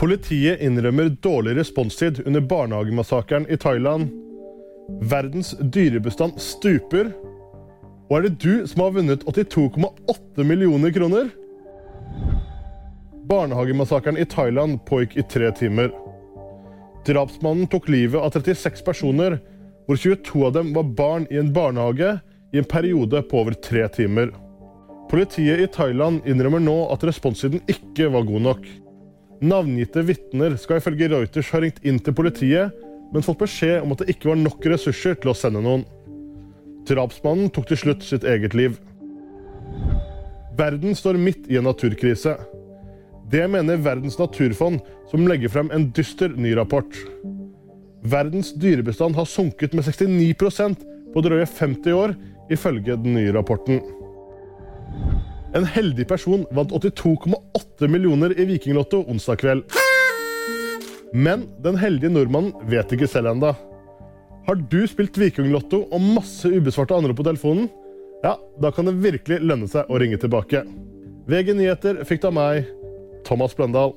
Politiet innrømmer dårlig responstid under barnehagemassakren i Thailand. Verdens dyrebestand stuper. Og er det du som har vunnet 82,8 millioner kroner? Barnehagemassakren i Thailand pågikk i tre timer. Drapsmannen tok livet av 36 personer, hvor 22 av dem var barn i en barnehage i en periode på over tre timer. Politiet i Thailand innrømmer nå at responstiden ikke var god nok. Navngitte vitner skal ifølge Reuters ha ringt inn til politiet, men fått beskjed om at det ikke var nok ressurser til å sende noen. Drapsmannen tok til slutt sitt eget liv. Verden står midt i en naturkrise. Det mener Verdens naturfond, som legger frem en dyster ny rapport. Verdens dyrebestand har sunket med 69% på drøye 50 år, ifølge den nye rapporten. En heldig person vant 82,8 millioner i Vikinglotto onsdag kveld. Men den heldige nordmannen vet ikke selv ennå. Har du spilt Vikinglotto og masse ubesvarte anrop på telefonen? Ja, da kan det virkelig lønne seg å ringe tilbake. VG nyheter fikk du av meg, Thomas Bløndal.